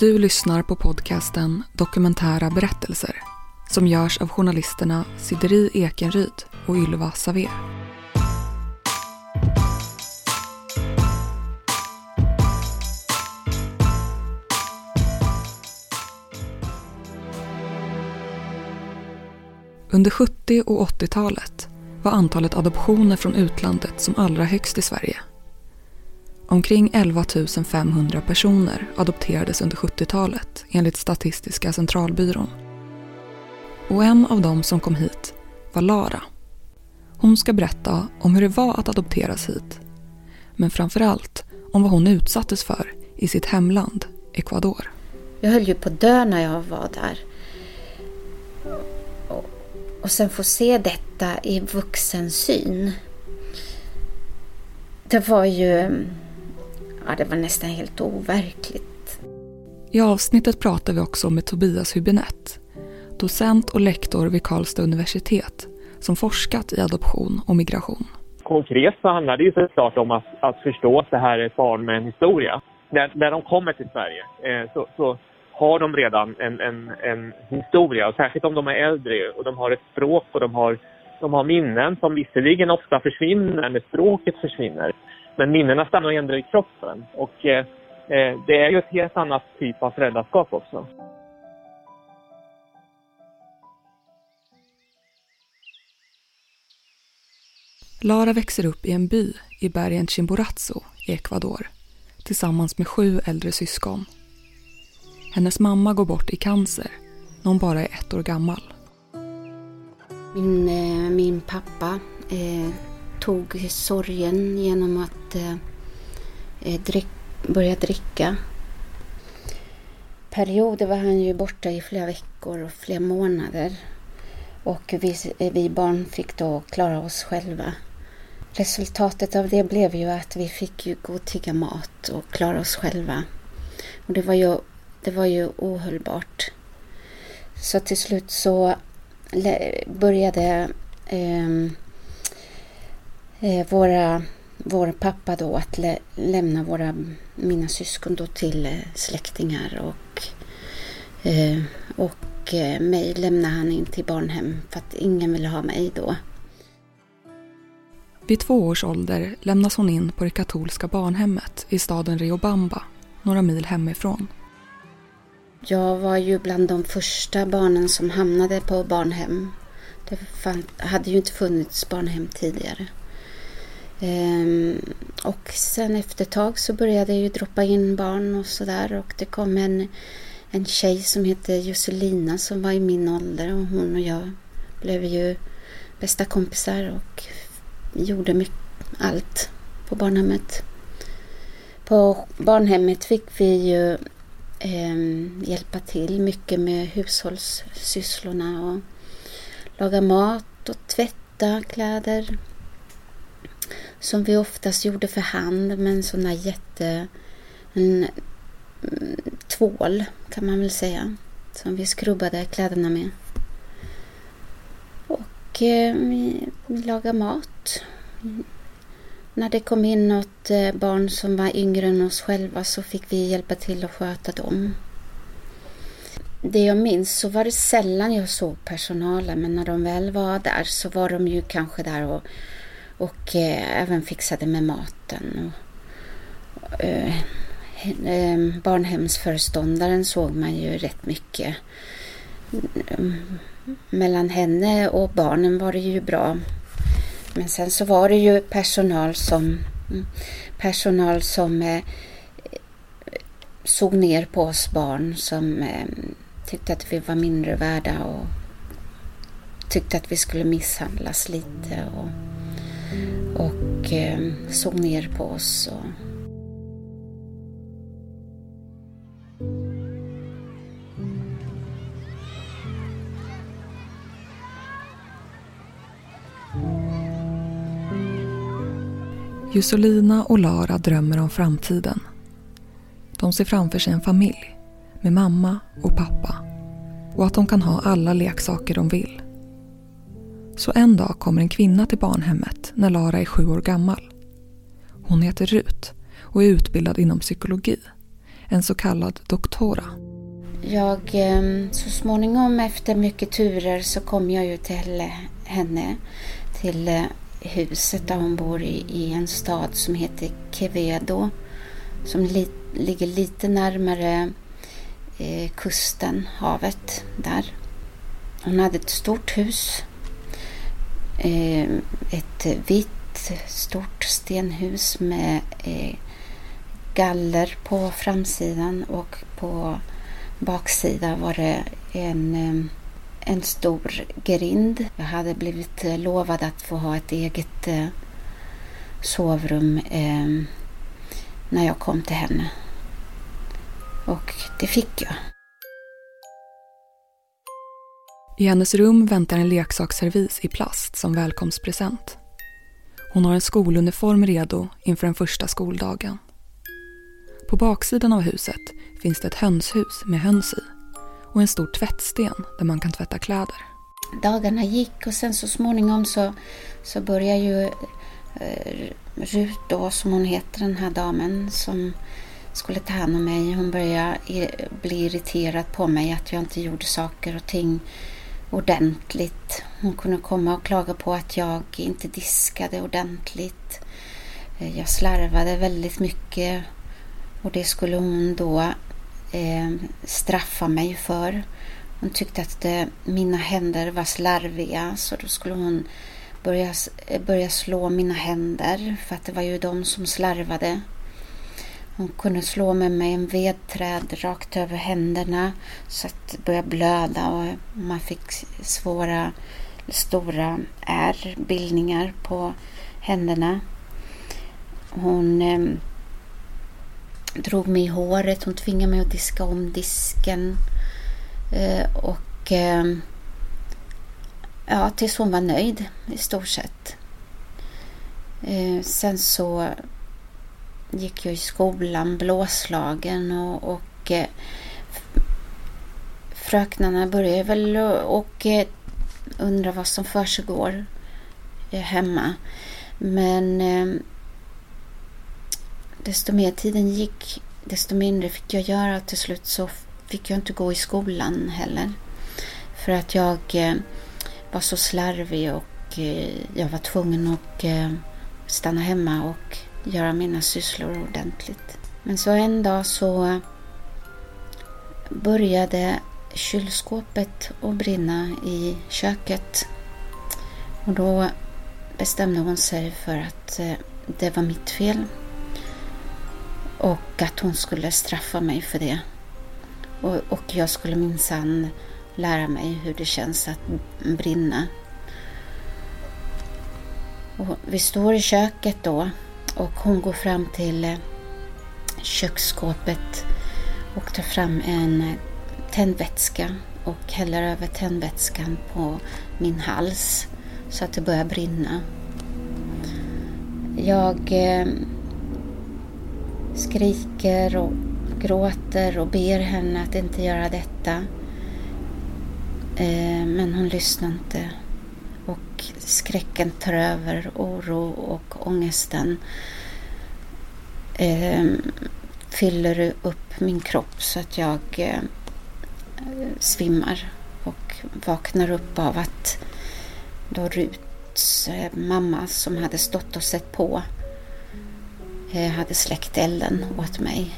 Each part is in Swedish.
Du lyssnar på podcasten Dokumentära berättelser som görs av journalisterna Sideri Ekenryd och Ylva Saver. Under 70 och 80-talet var antalet adoptioner från utlandet som allra högst i Sverige. Omkring 11 500 personer adopterades under 70-talet enligt Statistiska centralbyrån. Och en av dem som kom hit var Lara. Hon ska berätta om hur det var att adopteras hit. Men framför allt om vad hon utsattes för i sitt hemland, Ecuador. Jag höll ju på att dö när jag var där. Och, och sen få se detta i vuxensyn. Det var ju... Ja, det var nästan helt overkligt. I avsnittet pratar vi också med Tobias Hübinette, docent och lektor vid Karlstad universitet som forskat i adoption och migration. Konkret så handlar det ju såklart om att, att förstå att det här är ett barn med en historia. När, när de kommer till Sverige eh, så, så, har de redan en, en, en historia, och särskilt om de är äldre och de har ett språk och de har, de har minnen som visserligen ofta försvinner när språket försvinner. Men minnena stannar ändå i kroppen och eh, eh, det är ju ett helt annat typ av föräldraskap också. Lara växer upp i en by i bergen Chimborazo i Ecuador tillsammans med sju äldre syskon. Hennes mamma går bort i cancer när hon bara är ett år gammal. Min, eh, min pappa eh, tog sorgen genom att eh, eh, drick, börja dricka. Perioder var han ju borta i flera veckor och flera månader. Och vi, eh, vi barn fick då klara oss själva. Resultatet av det blev ju att vi fick ju gå och tigga mat och klara oss själva. Och det var ju, det var ju ohållbart. Så till slut så började eh, våra, vår pappa då att lä lämna våra, mina syskon då till eh, släktingar och, eh, och eh, mig lämnade han in till barnhem för att ingen ville ha mig då. Vid två års ålder lämnas hon in på det katolska barnhemmet i staden Riobamba, några mil hemifrån. Jag var ju bland de första barnen som hamnade på barnhem. Det hade ju inte funnits barnhem tidigare. Ehm, och sen efter ett tag så började jag ju droppa in barn och sådär och det kom en, en tjej som hette Josselina som var i min ålder och hon och jag blev ju bästa kompisar och gjorde mycket, allt på barnhemmet. På barnhemmet fick vi ju eh, hjälpa till mycket med hushållssysslorna och laga mat och tvätta kläder. Som vi oftast gjorde för hand med en sån där jätte... En mm, tvål kan man väl säga. Som vi skrubbade kläderna med. Och eh, vi lagade mat. När det kom in något eh, barn som var yngre än oss själva så fick vi hjälpa till att sköta dem. Det jag minns så var det sällan jag såg personalen men när de väl var där så var de ju kanske där och, och eh, även fixade med maten. Och, eh, eh, barnhemsföreståndaren såg man ju rätt mycket. Mm, mellan henne och barnen var det ju bra men sen så var det ju personal som, mm, personal som eh, såg ner på oss barn som eh, tyckte att vi var mindre värda och tyckte att vi skulle misshandlas lite och, och eh, såg ner på oss. Och, Jussolina och Lara drömmer om framtiden. De ser framför sig en familj med mamma och pappa och att de kan ha alla leksaker de vill. Så en dag kommer en kvinna till barnhemmet när Lara är sju år gammal. Hon heter Rut och är utbildad inom psykologi en så kallad doktora. Jag, ehm, så småningom efter mycket turer så kom jag ju till eh, henne, till eh, huset där hon bor i, i en stad som heter Quevedo som li, ligger lite närmare eh, kusten, havet där. Hon hade ett stort hus. Eh, ett vitt stort stenhus med eh, galler på framsidan och på baksidan var det en, eh, en stor grind. Jag hade blivit lovad att få ha ett eget sovrum när jag kom till henne. Och det fick jag. I hennes rum väntar en leksaksservis i plast som välkomstpresent. Hon har en skoluniform redo inför den första skoldagen. På baksidan av huset finns det ett hönshus med höns i och en stor tvättsten där man kan tvätta kläder. Dagarna gick och sen så småningom så, så började ju eh, Rut då, som hon heter, den här damen som skulle ta hand om mig. Hon började bli irriterad på mig att jag inte gjorde saker och ting ordentligt. Hon kunde komma och klaga på att jag inte diskade ordentligt. Eh, jag slarvade väldigt mycket och det skulle hon då eh, straffa mig för. Hon tyckte att det, mina händer var slarviga så då skulle hon börja, börja slå mina händer för att det var ju de som slarvade. Hon kunde slå mig med en vedträd rakt över händerna så att det började blöda och man fick svåra, stora ärrbildningar på händerna. Hon eh, drog mig i håret, hon tvingade mig att diska om disken. Eh, och eh, ja, tills hon var nöjd i stort sett. Eh, sen så gick jag i skolan blåslagen och, och eh, fröknarna började väl och eh, undra vad som försiggår eh, hemma. Men eh, desto mer tiden gick, desto mindre fick jag göra. Till slut så fick jag inte gå i skolan heller. För att jag eh, var så slarvig och eh, jag var tvungen att eh, stanna hemma och göra mina sysslor ordentligt. Men så en dag så började kylskåpet att brinna i köket. Och då bestämde hon sig för att eh, det var mitt fel. Och att hon skulle straffa mig för det. Och, och jag skulle minsann lära mig hur det känns att brinna. Och vi står i köket då och hon går fram till eh, köksskåpet och tar fram en eh, tändvätska och häller över tändvätskan på min hals så att det börjar brinna. Jag eh, skriker och gråter och ber henne att inte göra detta. Men hon lyssnar inte. Och skräcken tar över, oro och ångesten eh, fyller upp min kropp så att jag eh, svimmar och vaknar upp av att då Ruts eh, mamma som hade stått och sett på eh, hade släckt elden åt mig.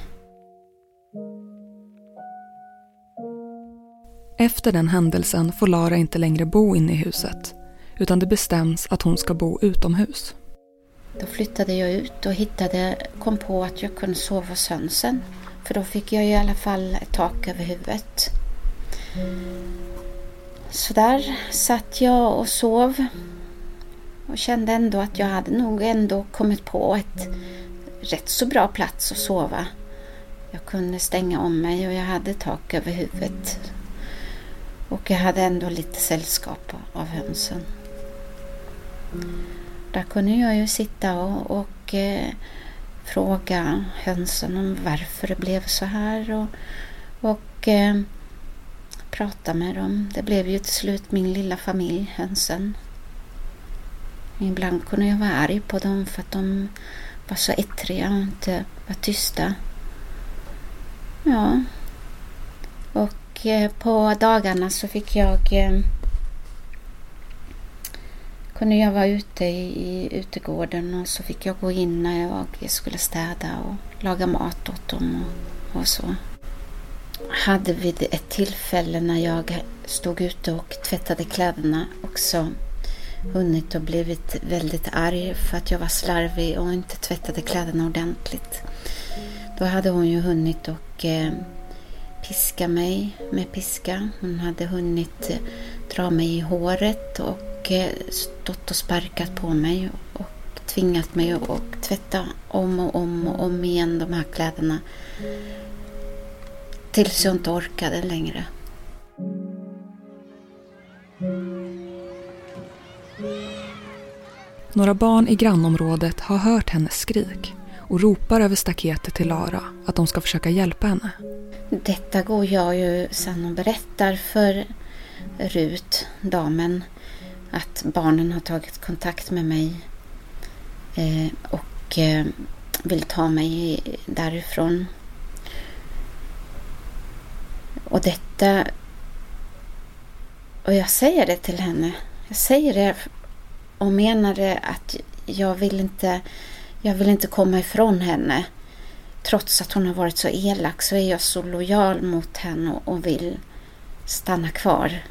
Efter den händelsen får Lara inte längre bo inne i huset utan det bestäms att hon ska bo utomhus. Då flyttade jag ut och hittade, kom på att jag kunde sova hos hönsen. För då fick jag i alla fall ett tak över huvudet. Så där satt jag och sov och kände ändå att jag hade nog ändå kommit på ett rätt så bra plats att sova. Jag kunde stänga om mig och jag hade tak över huvudet. Och jag hade ändå lite sällskap av hönsen. Där kunde jag ju sitta och, och eh, fråga hönsen om varför det blev så här och, och eh, prata med dem. Det blev ju till slut min lilla familj, hönsen. Ibland kunde jag vara arg på dem för att de var så ettriga och inte var tysta. Ja. Och eh, på dagarna så fick jag eh, kunde jag vara ute i, i utegården och så fick jag gå in när jag skulle städa och laga mat åt dem och, och så. Hade vid ett tillfälle när jag stod ute och tvättade kläderna också hunnit och blivit väldigt arg för att jag var slarvig och inte tvättade kläderna ordentligt. Då hade hon ju hunnit och eh, piska mig med piska. Hon hade hunnit eh, dra mig i håret och eh, stått och sparkat på mig och tvingat mig att tvätta om och om och om igen de här kläderna. Tills jag inte orkade längre. Några barn i grannområdet har hört hennes skrik och ropar över staketet till Lara att de ska försöka hjälpa henne. Detta går jag ju sen och berättar för Rut, damen, att barnen har tagit kontakt med mig eh, och eh, vill ta mig därifrån. Och detta... Och jag säger det till henne. Jag säger det och menar det att jag vill inte, jag vill inte komma ifrån henne. Trots att hon har varit så elak så är jag så lojal mot henne och vill stanna kvar.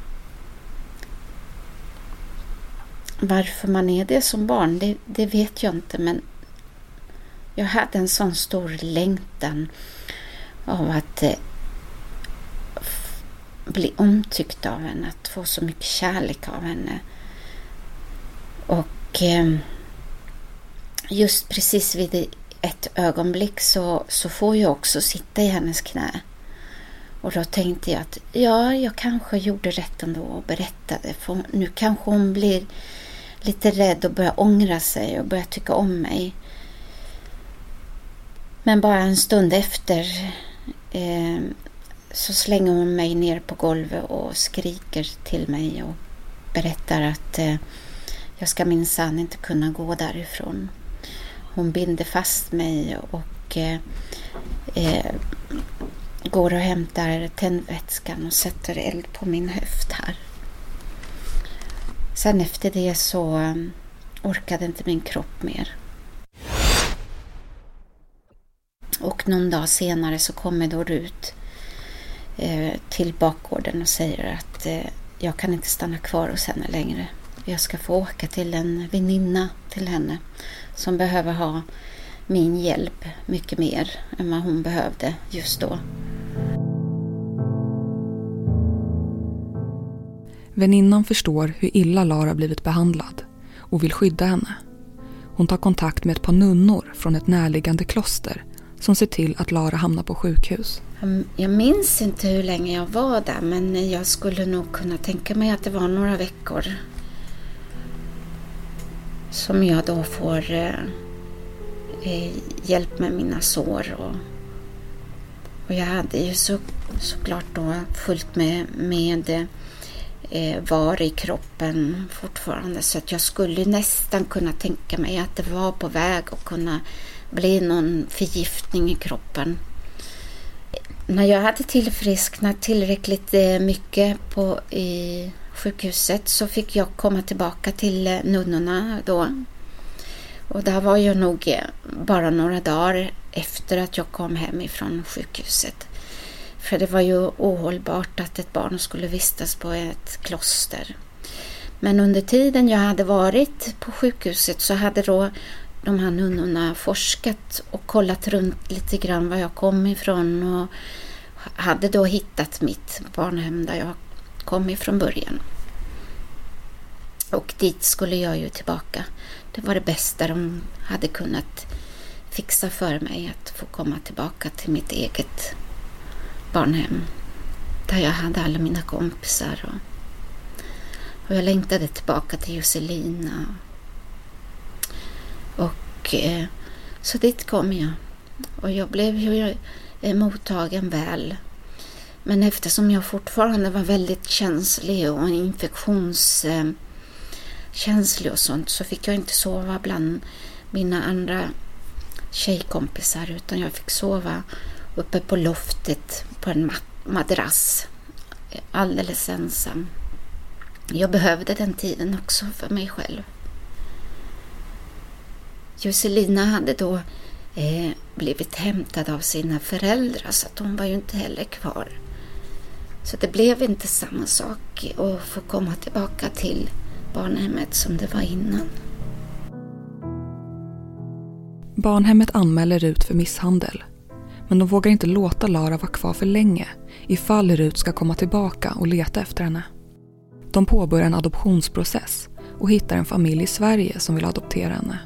Varför man är det som barn, det, det vet jag inte men jag hade en sån stor längtan av att eh, bli omtyckt av henne, att få så mycket kärlek av henne. Och eh, just precis vid ett ögonblick så, så får jag också sitta i hennes knä. Och då tänkte jag att ja, jag kanske gjorde rätt ändå och berättade. För nu kanske hon blir lite rädd och börja ångra sig och börja tycka om mig. Men bara en stund efter eh, så slänger hon mig ner på golvet och skriker till mig och berättar att eh, jag ska minsann inte kunna gå därifrån. Hon binder fast mig och eh, eh, går och hämtar tändvätskan och sätter eld på min höft här. Sen efter det så um, orkade inte min kropp mer. Och någon dag senare så kommer då Rut eh, till bakgården och säger att eh, jag kan inte stanna kvar hos henne längre. Jag ska få åka till en väninna till henne som behöver ha min hjälp mycket mer än vad hon behövde just då. Väninnan förstår hur illa Lara blivit behandlad och vill skydda henne. Hon tar kontakt med ett par nunnor från ett närliggande kloster som ser till att Lara hamnar på sjukhus. Mm, jag minns inte hur länge jag var där men jag skulle nog kunna tänka mig att det var några veckor som jag då får eh, eh hjälp med mina sår. Och, och jag hade ju så, såklart då fullt med, med eh, Eh, var i kroppen fortfarande så att jag skulle nästan kunna tänka mig att det var på väg att kunna bli någon förgiftning i kroppen. När jag hade tillfrisknat tillräckligt eh, mycket på, i sjukhuset så fick jag komma tillbaka till eh, nunnorna då. Och det var ju nog bara några dagar efter att jag kom hem ifrån sjukhuset. För det var ju ohållbart att ett barn skulle vistas på ett kloster. Men under tiden jag hade varit på sjukhuset så hade då de här nunnorna forskat och kollat runt lite grann var jag kom ifrån och hade då hittat mitt barnhem där jag kom ifrån början. Och dit skulle jag ju tillbaka. Det var det bästa de hade kunnat fixa för mig att få komma tillbaka till mitt eget barnhem. Där jag hade alla mina kompisar. Och, och jag längtade tillbaka till Josselina. Och eh, så dit kom jag. Och jag blev ju eh, mottagen väl. Men eftersom jag fortfarande var väldigt känslig och infektionskänslig eh, och sånt så fick jag inte sova bland mina andra tjejkompisar utan jag fick sova uppe på loftet på en madrass. Alldeles ensam. Jag behövde den tiden också för mig själv. Josselina hade då eh, blivit hämtad av sina föräldrar så att hon var ju inte heller kvar. Så det blev inte samma sak att få komma tillbaka till barnhemmet som det var innan. Barnhemmet anmäler Rut för misshandel. Men de vågar inte låta Lara vara kvar för länge ifall Rut ska komma tillbaka och leta efter henne. De påbörjar en adoptionsprocess och hittar en familj i Sverige som vill adoptera henne.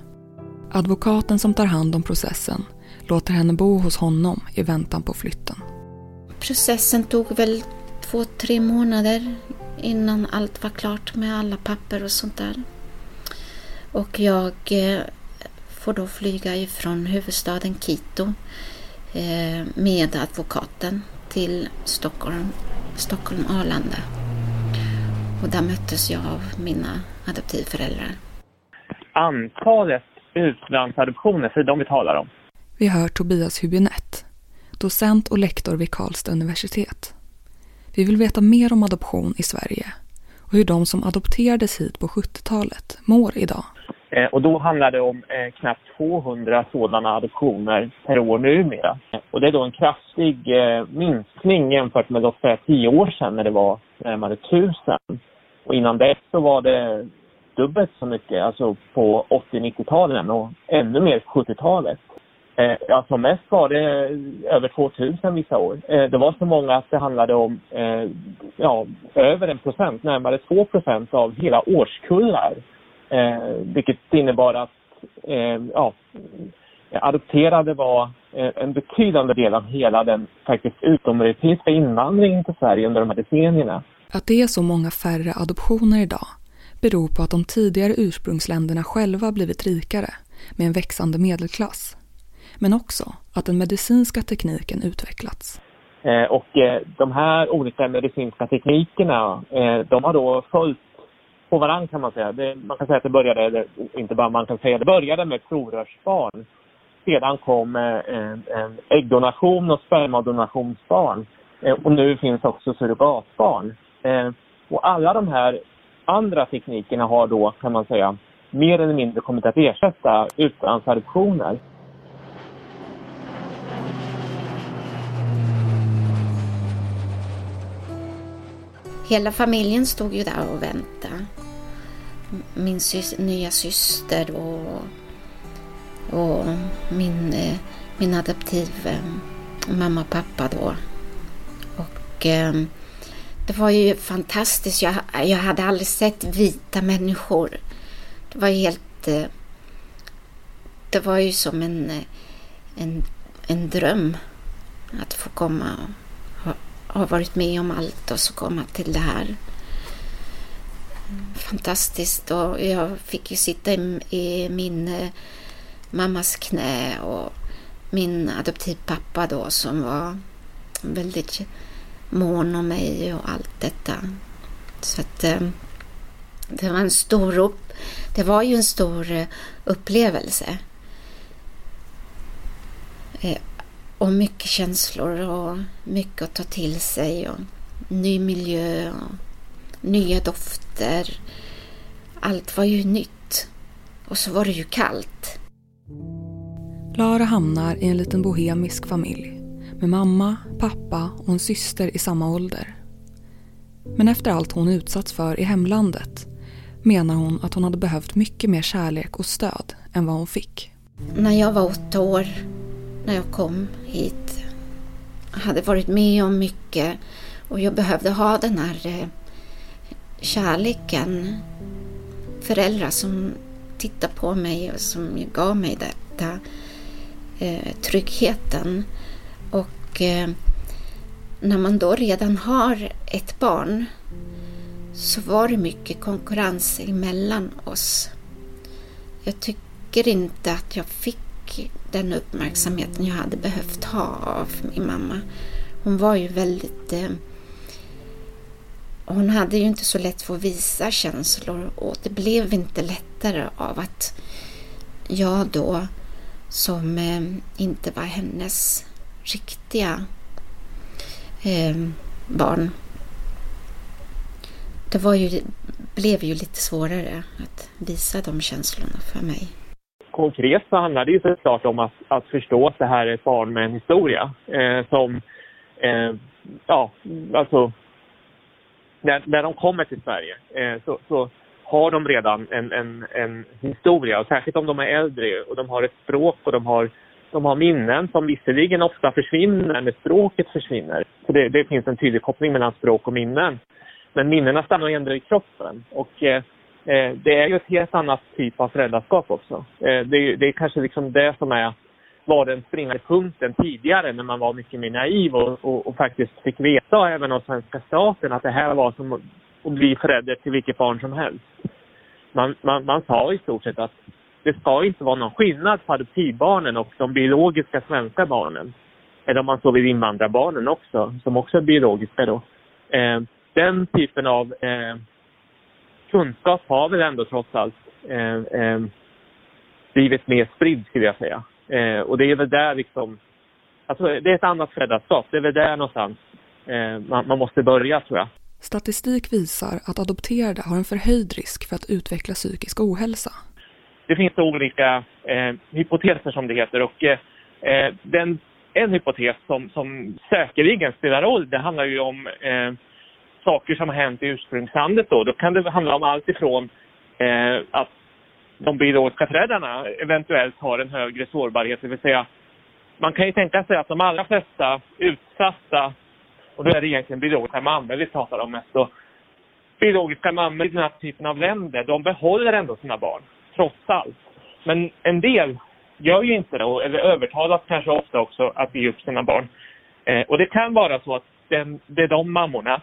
Advokaten som tar hand om processen låter henne bo hos honom i väntan på flytten. Processen tog väl två, tre månader innan allt var klart med alla papper och sånt där. Och jag eh, får då flyga ifrån huvudstaden Quito med advokaten till Stockholm, Stockholm Arlanda. Och där möttes jag av mina adoptivföräldrar. Antalet utlandsadoptioner, för de vi talar om. Vi hör Tobias Hübinette, docent och lektor vid Karlstad universitet. Vi vill veta mer om adoption i Sverige och hur de som adopterades hit på 70-talet mår idag. Eh, och då handlar det om eh, knappt 200 sådana adoptioner per år numera. Och det är då en kraftig eh, minskning jämfört med låt säga 10 år sedan när det var närmare 1000. Och innan dess så var det dubbelt så mycket, alltså på 80-90-talen och ännu mer på 70-talet. Eh, ja, som mest var det över 2000 vissa år. Eh, det var så många att det handlade om eh, ja, över en procent, närmare 2 procent av hela årskullar. Eh, vilket innebar att eh, ja, adopterade var eh, en betydande del av hela den faktiskt utomeuropeiska invandringen till Sverige under de här decennierna. Att det är så många färre adoptioner idag beror på att de tidigare ursprungsländerna själva blivit rikare med en växande medelklass. Men också att den medicinska tekniken utvecklats. Eh, och eh, de här olika medicinska teknikerna, de har då följt på varandra kan man säga. Det, man kan säga att det började, det, inte bara man kan säga, det började med provrörsbarn. Sedan kom eh, en, en äggdonation och spermadonationsbarn. Eh, och nu finns också surrogatbarn. Eh, och alla de här andra teknikerna har då, kan man säga, mer eller mindre kommit att ersätta utlandsadoptioner. Hela familjen stod ju där och väntade. Min sys nya syster och, och min, eh, min adoptiv eh, mamma och pappa då. Och eh, det var ju fantastiskt. Jag, jag hade aldrig sett vita människor. Det var helt... Eh, det var ju som en, eh, en, en dröm att få komma och ha, ha varit med om allt och så komma till det här. Fantastiskt och jag fick ju sitta i, i min eh, mammas knä och min adoptivpappa då som var väldigt mån om mig och allt detta. Så att eh, det var en stor upp, det var ju en stor eh, upplevelse. Eh, och mycket känslor och mycket att ta till sig och ny miljö och nya dofter. Allt var ju nytt. Och så var det ju kallt. Lara hamnar i en liten bohemisk familj med mamma, pappa och en syster i samma ålder. Men efter allt hon utsatts för i hemlandet menar hon att hon hade behövt mycket mer kärlek och stöd än vad hon fick. När jag var åtta år, när jag kom hit, hade varit med om mycket och jag behövde ha den här eh, kärleken. Föräldrar som tittade på mig och som gav mig detta eh, tryggheten. Och eh, när man då redan har ett barn så var det mycket konkurrens emellan oss. Jag tycker inte att jag fick den uppmärksamheten jag hade behövt ha av min mamma. Hon var ju väldigt... Eh, hon hade ju inte så lätt för att visa känslor och det blev inte lättare av att jag då, som eh, inte var hennes riktiga eh, barn. Det var ju, blev ju lite svårare att visa de känslorna för mig. Konkret så handlar det ju såklart om att, att förstå att det här är ett barn med en historia eh, som, eh, ja, alltså när, när de kommer till Sverige eh, så, så, har de redan en, en, en historia, och särskilt om de är äldre och de har ett språk och de har, de har minnen som visserligen ofta försvinner när språket försvinner. Så det, det finns en tydlig koppling mellan språk och minnen. Men minnena stannar ändå i kroppen. Och eh, eh, det är ju ett helt annat typ av föräldraskap också. Eh, det, det, är kanske liksom det som är, var den springande punkten tidigare när man var mycket mer naiv och, och, och, faktiskt fick veta även av svenska staten att det här var som att bli förälder till vilket barn som helst. Man, man, man sa i stort sett att det ska inte vara någon skillnad på adoptivbarnen och de biologiska svenska barnen. Eller om man så vill invandrarbarnen också, som också är biologiska då. Eh, den typen av eh, kunskap har väl ändå trots allt eh, eh, blivit mer spridd skulle jag säga. Eh, och det är väl där liksom, alltså det är ett annat föräldraskap, det är väl där någonstans eh, man, man måste börja tror jag. Statistik visar att adopterade har en förhöjd risk för att utveckla psykisk ohälsa. Det finns olika eh, hypoteser som det heter och eh, den, en hypotes som, som säkerligen spelar roll, det handlar ju om eh, saker som har hänt i ursprungslandet då. Då kan det handla om allt ifrån eh, att de biologiska föräldrarna eventuellt har en högre sårbarhet, det vill säga man kan ju tänka sig att de allra flesta utsatta, och då är det egentligen biologiska mammor vi pratar om mest då, biologiska mammor i den här typen av länder, de behåller ändå sina barn, trots allt. Men en del gör ju inte det, eller övertalas kanske ofta också att ge upp sina barn. Eh, och det kan vara så att den, det är de mammorna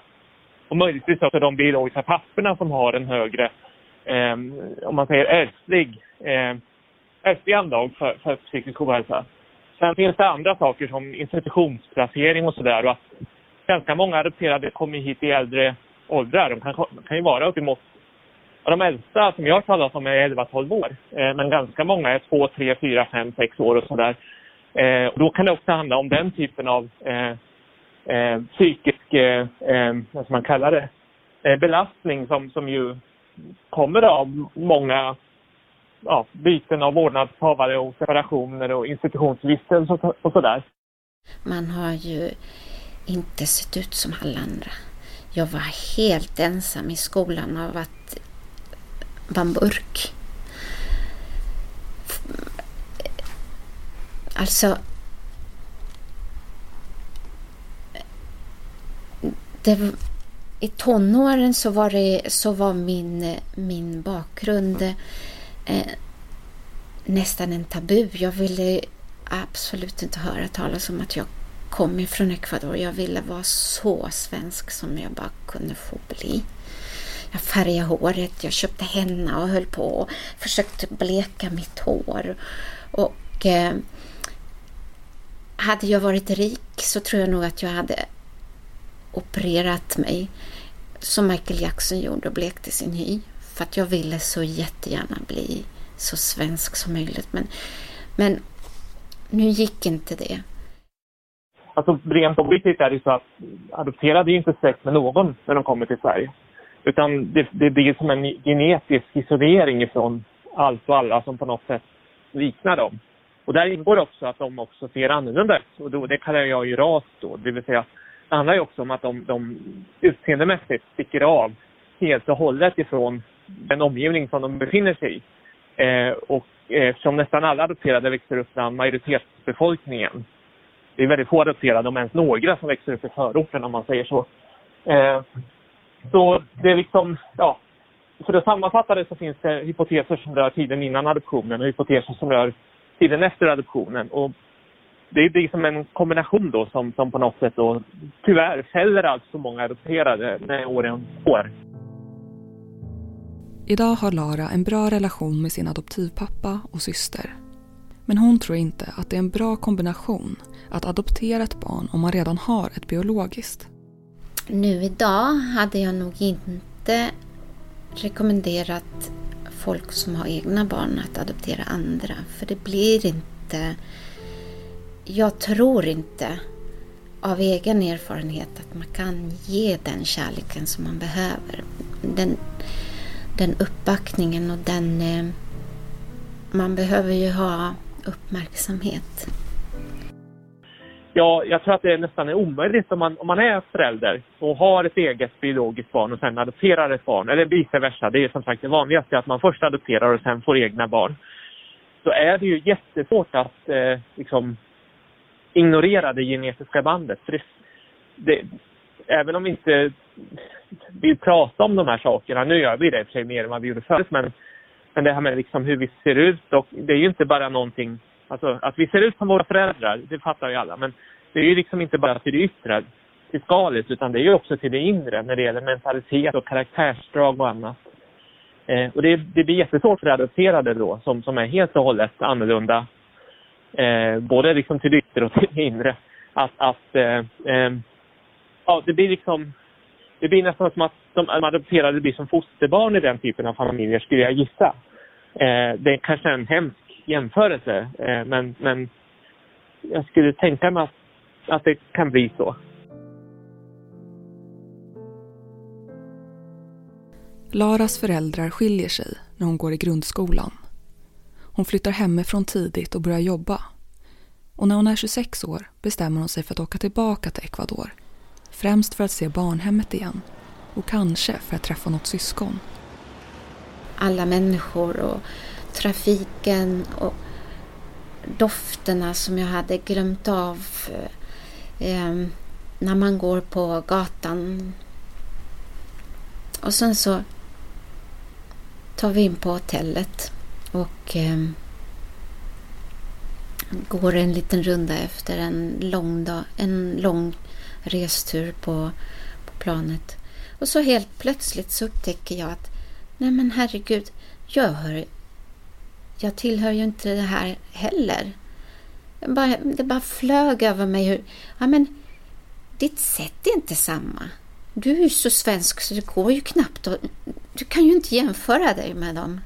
och möjligtvis också de biologiska papperna som har en högre, eh, om man säger ärftlig, eh, ärftlig anlag för, för psykisk ohälsa. Sen finns det andra saker som institutionsplacering och sådär. Och att ganska många adopterade kommer hit i äldre åldrar. De kan, kan ju vara uppemot och de äldsta som jag har talat om är 11-12 år. Eh, men ganska många är 2, 3, 4, 5, 6 år och sådär. Eh, då kan det också handla om den typen av eh, eh, psykisk, eh, eh, vad ska man kalla det, eh, belastning som, som ju kommer av många ja, byten av vårdnadshavare och separationer och institutionsvistelse och, och sådär. Man har ju inte sett ut som alla andra. Jag var helt ensam i skolan av att vara mörk. Alltså, det, i tonåren så var, det, så var min, min bakgrund eh, nästan en tabu. Jag ville absolut inte höra talas om att jag kom ifrån Ecuador. Jag ville vara så svensk som jag bara kunde få bli. Jag färgade håret, jag köpte henna och höll på och försökte bleka mitt hår. Och eh, hade jag varit rik så tror jag nog att jag hade opererat mig som Michael Jackson gjorde och blekte sin hy. För att jag ville så jättegärna bli så svensk som möjligt. Men, men nu gick inte det. Alltså rent objektivt är det så att adopterade är inte släkt med någon när de kommer till Sverige. Utan det, det blir som en genetisk isolering ifrån allt och alla som på något sätt liknar dem. Och där ingår också att de också ser annorlunda ut. Och då, det kallar jag ju ras då, det vill säga det handlar ju också om att de, de utseendemässigt sticker av helt och hållet ifrån den omgivning som de befinner sig i. Eh, och eh, eftersom nästan alla adopterade växer upp bland majoritetsbefolkningen. Det är väldigt få adopterade, om ens några, som växer upp i förorten om man säger så. Eh, så det är liksom, ja. För att sammanfatta det så finns det hypoteser som rör tiden innan adoptionen och hypoteser som rör tiden efter adoptionen. Och det är liksom en kombination då som, som på något sätt då tyvärr fäller allt så många adopterade när åren går. Idag har Lara en bra relation med sin adoptivpappa och syster. Men hon tror inte att det är en bra kombination att adoptera ett barn om man redan har ett biologiskt. Nu idag hade jag nog inte rekommenderat folk som har egna barn att adoptera andra, för det blir inte jag tror inte av egen erfarenhet att man kan ge den kärleken som man behöver. Den, den uppbackningen och den... Eh, man behöver ju ha uppmärksamhet. Ja, jag tror att det nästan är omöjligt om man, om man är förälder och har ett eget biologiskt barn och sen adopterar ett barn, eller vice versa. Det är som sagt det vanligaste att man först adopterar och sen får egna barn. Så är det ju jättesvårt att eh, liksom ignorera det genetiska bandet. För det, det, även om vi inte vill prata om de här sakerna, nu gör vi det i och för sig mer än vad vi gjorde förut, men, men det här med liksom hur vi ser ut och det är ju inte bara någonting, alltså att vi ser ut som våra föräldrar, det fattar ju alla, men det är ju liksom inte bara till det yttre, till skalet, utan det är ju också till det inre när det gäller mentalitet och karaktärsdrag och annat. Eh, och det, det blir jättesvårt för adopterade då, som, som är helt och hållet annorlunda eh, både liksom till det yttre och till det inre. Att, att eh, eh, ja, det blir liksom, det blir nästan som att de adopterade blir som fosterbarn i den typen av familjer skulle jag gissa. Eh, det är kanske en hemsk jämförelse, eh, men, men jag skulle tänka mig att, att det kan bli så. Laras föräldrar skiljer sig när hon går i grundskolan. Hon flyttar hemifrån tidigt och börjar jobba. Och när hon är 26 år bestämmer hon sig för att åka tillbaka till Ecuador. Främst för att se barnhemmet igen och kanske för att träffa något syskon. Alla människor och trafiken och dofterna som jag hade glömt av eh, när man går på gatan. Och sen så tar vi in på hotellet och eh, går en liten runda efter en lång, dag, en lång restur på, på planet. Och så helt plötsligt så upptäcker jag att nej men herregud, jag, hör, jag tillhör ju inte det här heller. Bara, det bara flög över mig hur, ja men ditt sätt är inte samma. Du är ju så svensk så det går ju knappt att, du kan ju inte jämföra dig med dem.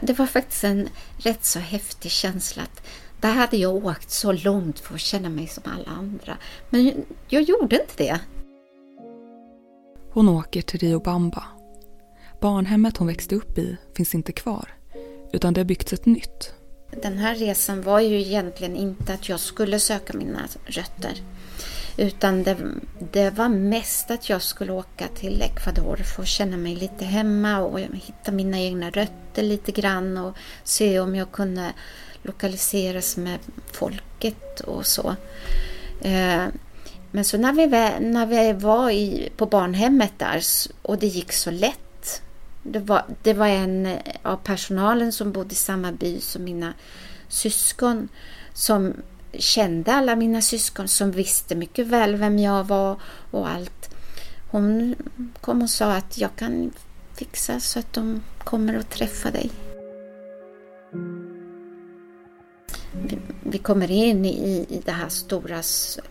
Det var faktiskt en rätt så häftig känsla att där hade jag åkt så långt för att känna mig som alla andra. Men jag gjorde inte det. Hon åker till Riobamba. Barnhemmet hon växte upp i finns inte kvar, utan det har byggts ett nytt. Den här resan var ju egentligen inte att jag skulle söka mina rötter. Utan det, det, var mest att jag skulle åka till Ecuador för att känna mig lite hemma och hitta mina egna rötter lite grann och se om jag kunde lokaliseras med folket och så. Eh, men så när vi, när vi var i, på barnhemmet där och det gick så lätt. Det var, det var en av personalen som bodde i samma by som mina syskon som kände alla mina syskon som visste mycket väl vem jag var och allt. Hon kom och sa att jag kan fixa så att de kommer och träffa dig. Vi kommer in i, i den här stora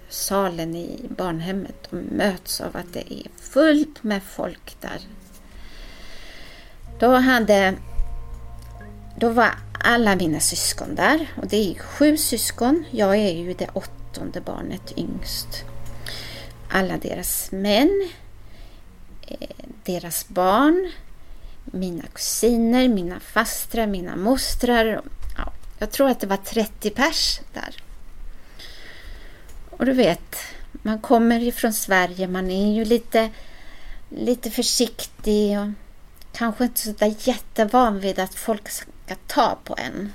salen i barnhemmet och möts av att det är fullt med folk där. Då hade då var alla mina syskon där och det är sju syskon. Jag är ju det åttonde barnet yngst. Alla deras män, eh, deras barn, mina kusiner, mina fastrar, mina mostrar. Ja, jag tror att det var 30 pers där. Och du vet, man kommer ifrån Sverige, man är ju lite, lite försiktig och kanske inte så där jättevan vid att folk ska ta på en.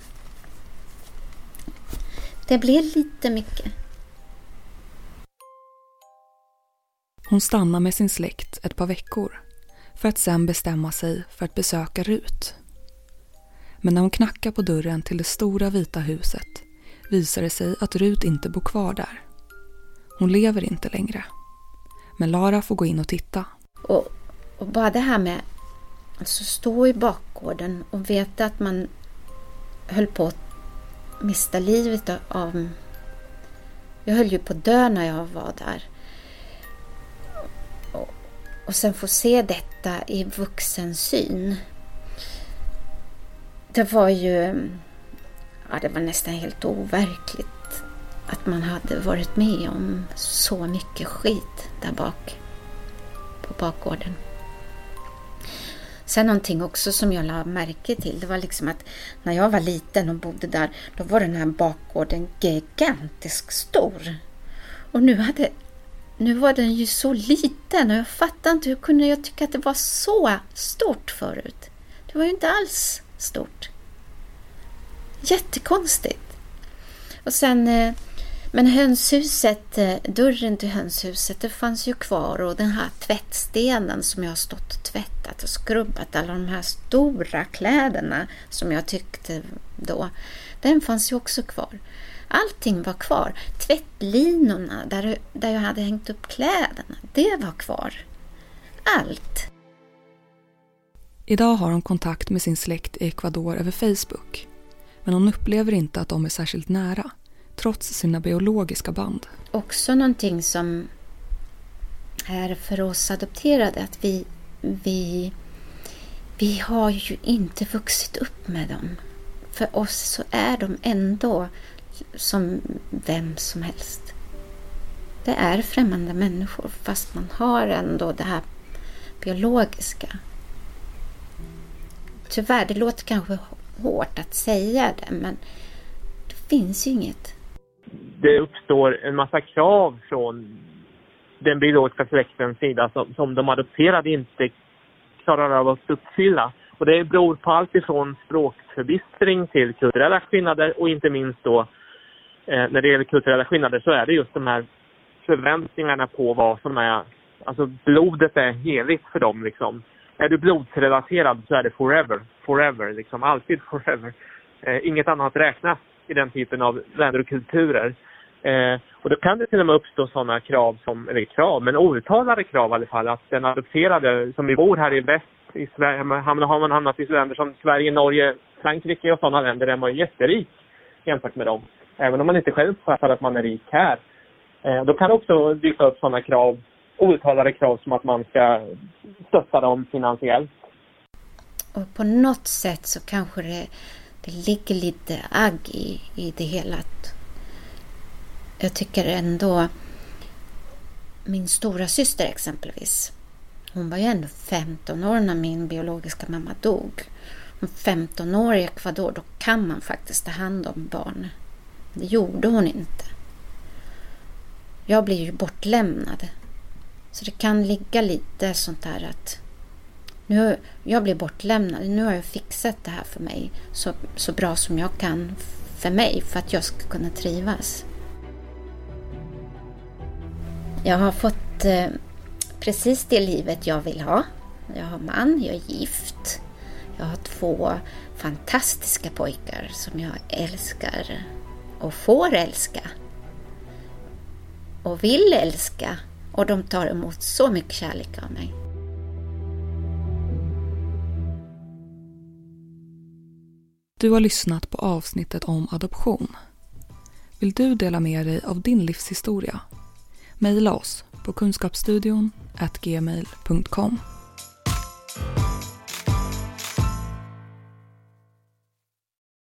Det blir lite mycket. Hon stannar med sin släkt ett par veckor för att sen bestämma sig för att besöka Rut. Men när hon knackar på dörren till det stora vita huset visar det sig att Rut inte bor kvar där. Hon lever inte längre. Men Lara får gå in och titta. Och, och bara det här med Alltså stå i bakgården och veta att man höll på att mista livet av... Jag höll ju på att dö när jag var där. Och, sen få se detta i vuxen syn. Det var ju... ja, det var nästan helt overkligt att man hade varit med om så mycket skit där bak på bakgården. Sen någonting också som jag la märke till, det var liksom att när jag var liten och bodde där, då var den här bakgården gigantisk stor. Och nu, hade, nu var den ju så liten och jag fattar inte hur kunde jag tycka att det var så stort förut. Det var ju inte alls stort. Jättekonstigt. Och sen eh, men hönshuset, eh, dörren till hönshuset, det fanns ju kvar och den här tvättstenen som jag har stått och tvättat och skrubbat alla de här stora kläderna som jag tyckte då, den fanns ju också kvar. Allting var kvar. Tvättlinorna där, där jag hade hängt upp kläderna, det var kvar. Allt. Idag har hon kontakt med sin släkt i Ecuador över Facebook. Men hon upplever inte att de är särskilt nära trots sina biologiska band. Också någonting som är för oss adopterade att vi, vi, vi har ju inte vuxit upp med dem. För oss så är de ändå som vem som helst. Det är främmande människor fast man har ändå det här biologiska. Tyvärr, det låter kanske hårt att säga det men det finns ju inget det uppstår en massa krav från den biologiska släktens sida som, som de adopterade inte klarar av att uppfylla. Och det beror på allt ifrån språkförbistring till kulturella skillnader och inte minst då eh, när det gäller kulturella skillnader så är det just de här förväntningarna på vad som är, alltså blodet är heligt för dem liksom. Är du blodsrelaterad så är det forever, forever liksom, alltid forever. Eh, inget annat räknas i den typen av länder och kulturer. Eh, och då kan det till och med uppstå sådana krav som, eller krav, men outtalade krav i alla fall, att den adopterade som vi bor här i väst i Sverige, har man hamnat i länder som Sverige, Norge, Frankrike och sådana länder där man är jätterik jämfört med dem. Även om man inte själv uppfattar att man är rik här. Eh, då kan det också dyka upp sådana krav, outtalade krav som att man ska stötta dem finansiellt. Och på något sätt så kanske det, det ligger lite agg i, i det hela. Jag tycker ändå min stora syster exempelvis. Hon var ju ändå 15 år när min biologiska mamma dog. 15 år i Ecuador, då kan man faktiskt ta hand om barn. Det gjorde hon inte. Jag blir ju bortlämnad. Så det kan ligga lite sånt där att nu, jag blir bortlämnad. Nu har jag fixat det här för mig så, så bra som jag kan för mig för att jag ska kunna trivas. Jag har fått eh, precis det livet jag vill ha. Jag har man, jag är gift. Jag har två fantastiska pojkar som jag älskar och får älska. Och vill älska. Och de tar emot så mycket kärlek av mig. Du har lyssnat på avsnittet om adoption. Vill du dela med dig av din livshistoria Mejla oss på kunskapsstudion gmail.com